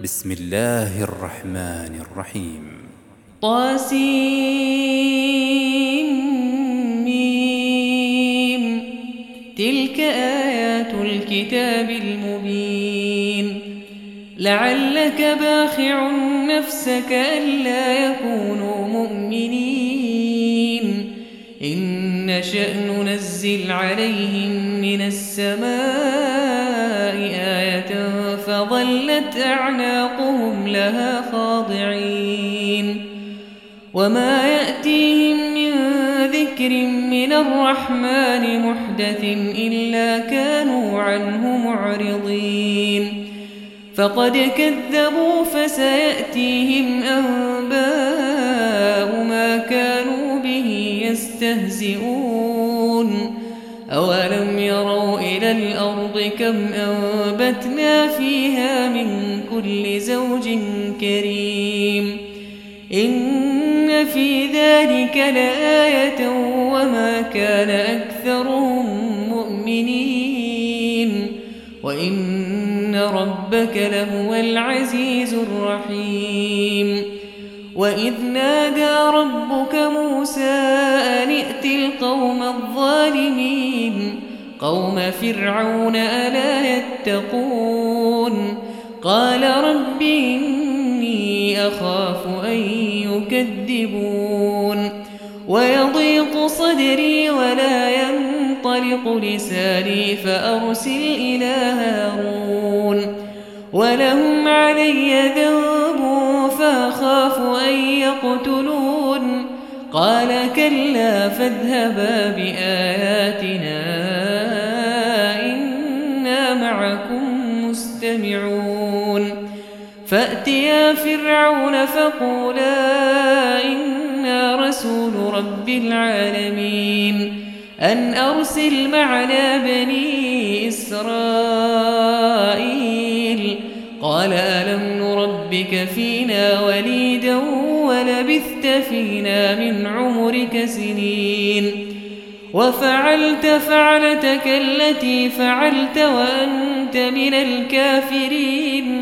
بسم الله الرحمن الرحيم. طاسيم تلك آيات الكتاب المبين. لعلك باخع نفسك ألا يكونوا مؤمنين. إن نشأ ننزل عليهم من السماء أعناقهم لها خاضعين وما يأتيهم من ذكر من الرحمن محدث إلا كانوا عنه معرضين فقد كذبوا فسيأتيهم أنباء ما كانوا به يستهزئون أولم يروا إلى الأرض كم أنبتنا فيها من كل زوج كريم إن في ذلك لآية وما كان أكثرهم مؤمنين وإن ربك لهو العزيز الرحيم وإذ نادى ربك موسى أن ائت القوم الظالمين قوم فرعون ألا يتقون قال رب إني أخاف أن يكذبون ويضيق صدري ولا ينطلق لساني فأرسل إلى هارون ولهم علي ذنب فأخاف أن يقتلون قال كلا فاذهبا بآياتنا إنا معكم مستمعون فأتيا فرعون فقولا إنا رسول رب العالمين أن أرسل معنا بني إسرائيل قال ألم نربك فينا وليدا ولبثت فينا من عمرك سنين وفعلت فعلتك التي فعلت وأنت من الكافرين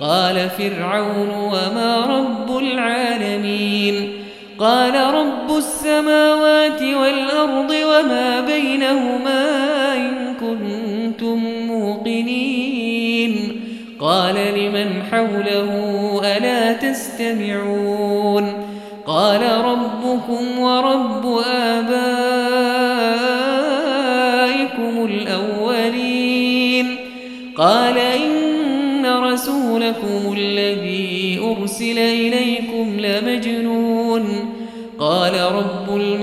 قال فرعون وما رب العالمين قال رب السماوات والأرض وما بينهما إن كنتم موقنين قال لمن حوله ألا تستمعون قال ربكم ورب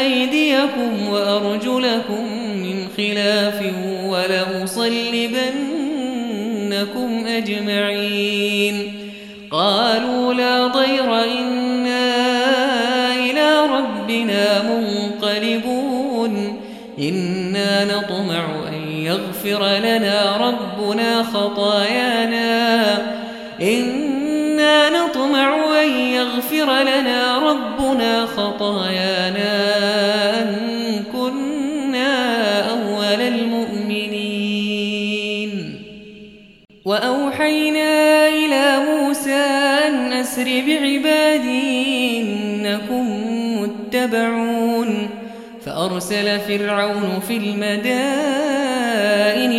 أيديكم وأرجلكم من خلاف ولأصلبنكم أجمعين. قالوا لا ضير إنا إلى ربنا منقلبون. إنا نطمع أن يغفر لنا ربنا خطايانا. إنا نطمع أن يغفر لنا ربنا خطايانا. أن أسر بعبادي إنكم متبعون فأرسل فرعون في المدائن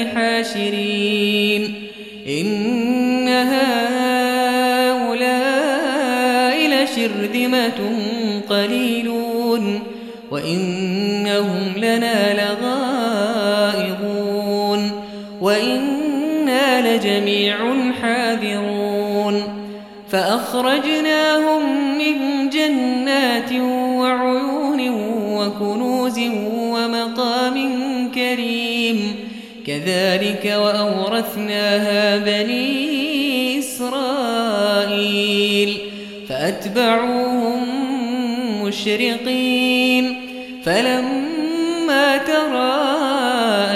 حاشرين إن هؤلاء لشرذمة قليلون وإنهم لنا لغائظون وإنا لجميع حاذرون فأخرجناهم من جنات وعيون وكنوز ومقام كريم. كذلك وأورثناها بني إسرائيل. فأتبعوهم مشرقين. فلما ترى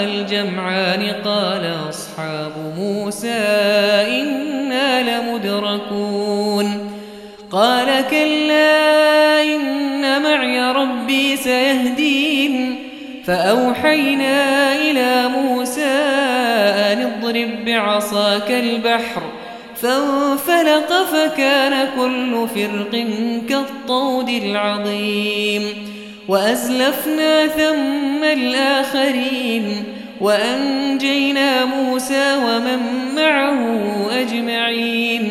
الجمعان قال أصحاب موسى كلا إن معي ربي سيهدين. فأوحينا إلى موسى أن اضرب بعصاك البحر. فانفلق فكان كل فرق كالطود العظيم. وأزلفنا ثم الآخرين. وأنجينا موسى ومن معه أجمعين.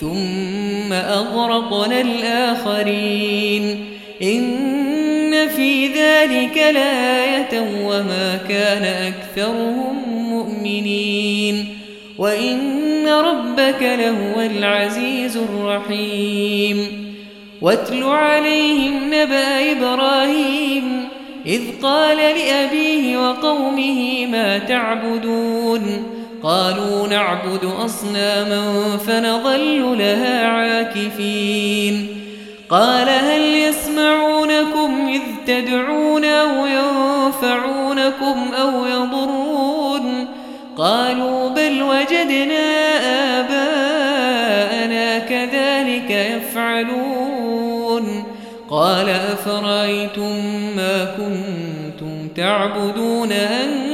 ثم أغرقنا الآخرين. إن في ذلك لآية وما كان أكثرهم مؤمنين. وإن ربك لهو العزيز الرحيم. واتل عليهم نبأ إبراهيم إذ قال لأبيه وقومه ما تعبدون. قالوا نعبد أصناما فنظل لها عاكفين. قال هل يسمعونكم إذ تدعون أو ينفعونكم أو يضرون؟ قالوا بل وجدنا آباءنا كذلك يفعلون. قال أفرأيتم ما كنتم تعبدون أنتم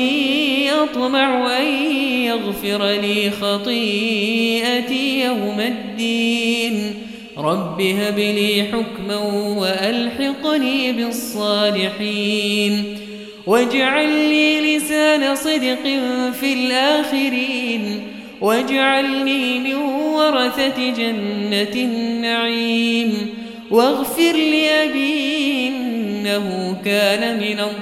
يطمع أن يغفر لي خطيئتي يوم الدين. رب هب لي حكما وألحقني بالصالحين. واجعل لي لسان صدق في الآخرين. واجعلني من ورثة جنة النعيم. واغفر لأبي إنه كان من الضالين.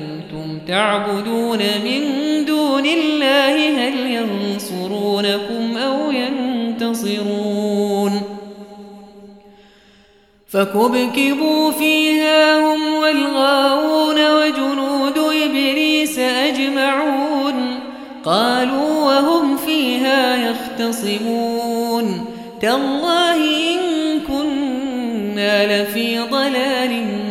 تعبدون من دون الله هل ينصرونكم أو ينتصرون؟ فكبكبوا فيها هم والغاوون وجنود إبليس أجمعون. قالوا وهم فيها يختصمون. تالله إن كنا لفي ضلال مبين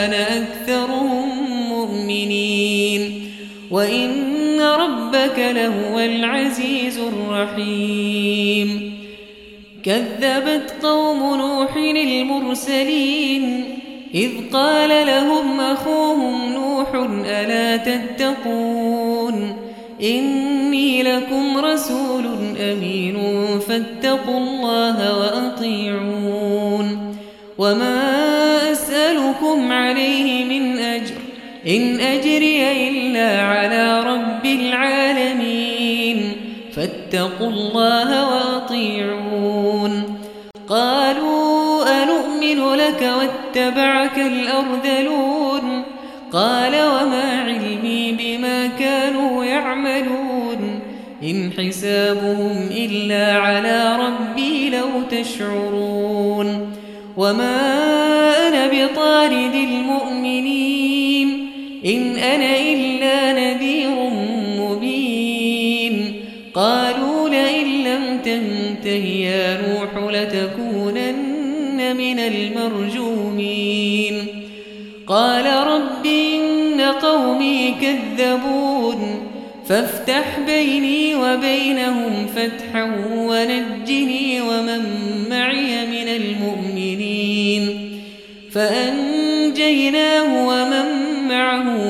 ربك لهو العزيز الرحيم. كذبت قوم نوح المرسلين إذ قال لهم أخوهم نوح ألا تتقون؟ إني لكم رسول أمين فاتقوا الله وأطيعون. وما أسألكم عليه من أجر إن أجري إلا على رب العالمين فاتقوا الله وأطيعون قالوا أنؤمن لك واتبعك الأرذلون قال وما علمي بما كانوا يعملون إن حسابهم إلا على ربي لو تشعرون وما أنا بطارد المؤمنين إن أنا إلا نذير مبين. قالوا لئن لم تنته يا نوح لتكونن من المرجومين. قال رب إن قومي كذبون. فافتح بيني وبينهم فتحا ونجني ومن معي من المؤمنين. فأنجيناه ومن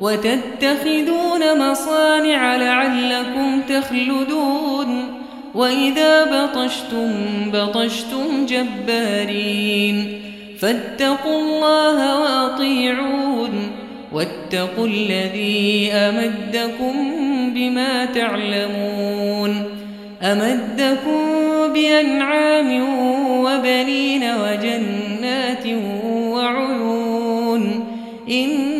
وتتخذون مصانع لعلكم تخلدون وإذا بطشتم بطشتم جبارين فاتقوا الله وأطيعون واتقوا الذي أمدكم بما تعلمون أمدكم بأنعام وبنين وجنات وعيون إني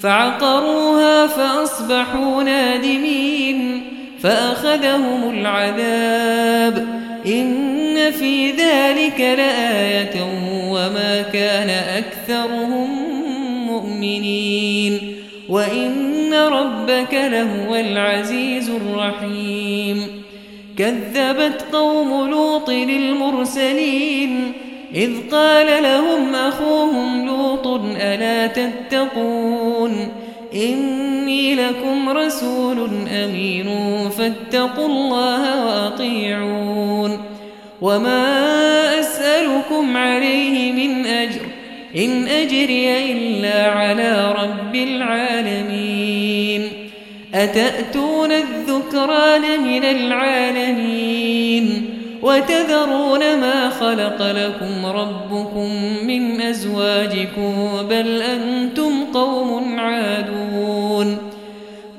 فعقروها فأصبحوا نادمين فأخذهم العذاب إن في ذلك لآية وما كان أكثرهم مؤمنين وإن ربك لهو العزيز الرحيم كذبت قوم لوط للمرسلين إذ قال لهم أخوهم لوط ألا تتقون إني لكم رسول أمين فاتقوا الله وأطيعون وما أسألكم عليه من أجر إن أجري إلا على رب العالمين أتأتون الذكران من العالمين وتذرون ما خلق لكم ربكم من أزواجكم بل أنتم قوم عادون.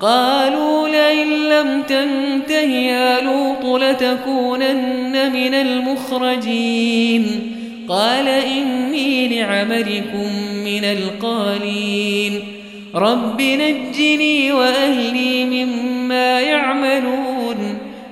قالوا لئن لم تنته يا لوط لتكونن من المخرجين. قال إني لعملكم من القالين. رب نجني وأهلي مما يعملون.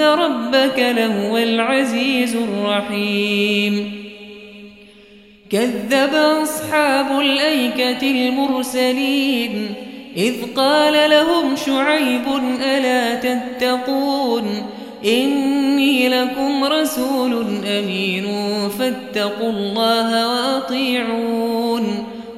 ربك لهو العزيز الرحيم كذب أصحاب الأيكة المرسلين إذ قال لهم شعيب ألا تتقون إني لكم رسول أمين فاتقوا الله وأطيعون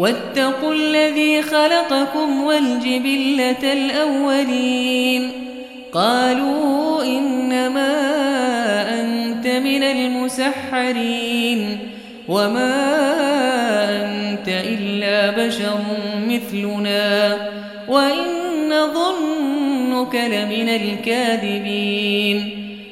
واتقوا الذي خلقكم والجبلة الأولين. قالوا إنما أنت من المسحرين. وما أنت إلا بشر مثلنا. وإن ظنك لمن الكاذبين.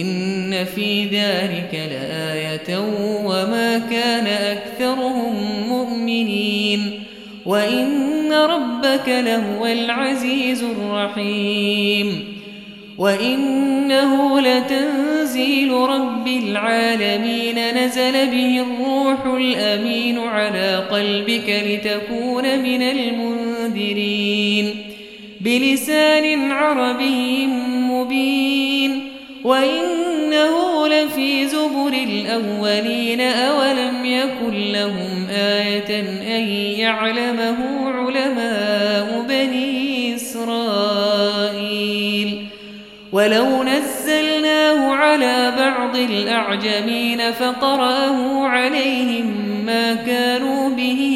إن في ذلك لآية وما كان أكثرهم مؤمنين وإن ربك لهو العزيز الرحيم وإنه لتنزيل رب العالمين نزل به الروح الأمين على قلبك لتكون من المنذرين بلسان عربي مبين وإنه لفي زبر الأولين أولم يكن لهم آية أن يعلمه علماء بني إسرائيل ولو نزلناه على بعض الأعجمين فقرأه عليهم ما كانوا به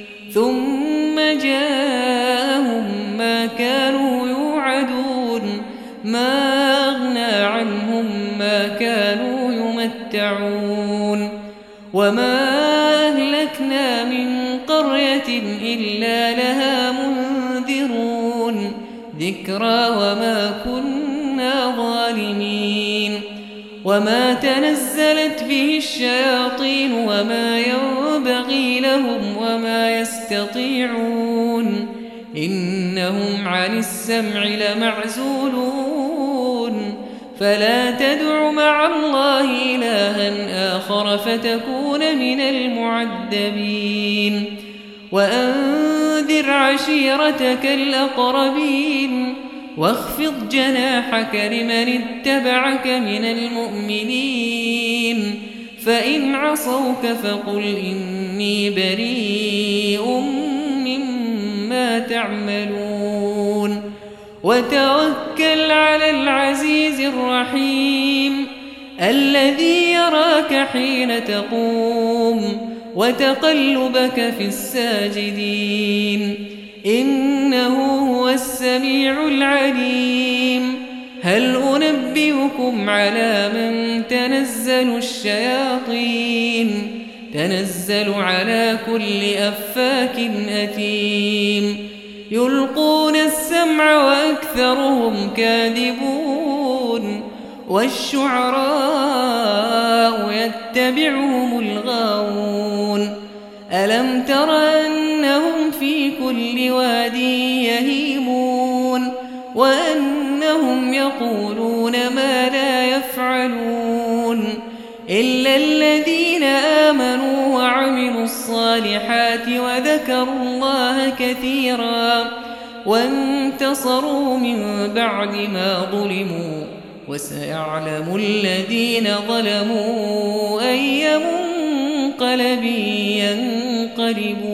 ثم جاءهم ما كانوا يوعدون ما أغنى عنهم ما كانوا يمتعون. وما أهلكنا من قرية إلا لها منذرون. ذكرى وما كنا ظالمين. وما تنزلت به الشياطين وما ينبغي لهم وما يستطيعون إنهم عن السمع لمعزولون فلا تدع مع الله إلها آخر فتكون من المعذبين وأنذر عشيرتك الأقربين واخفض جناحك لمن اتبعك من المؤمنين فإن عصوك فقل إني بريء مما تعملون وتوكل على العزيز الرحيم الذي يراك حين تقوم وتقلبك في الساجدين إنه هو السميع العليم هل أنبئكم على من تنزل الشياطين؟ تنزل على كل أفاك أثيم. يلقون السمع وأكثرهم كاذبون. والشعراء يتبعهم الغاوون. ألم تر أنهم في كل واد يهيمون؟ وأنهم يقولون ما لا يفعلون إلا الذين آمنوا وعملوا الصالحات وذكروا الله كثيرا وانتصروا من بعد ما ظلموا وسيعلم الذين ظلموا أي منقلب ينقلبون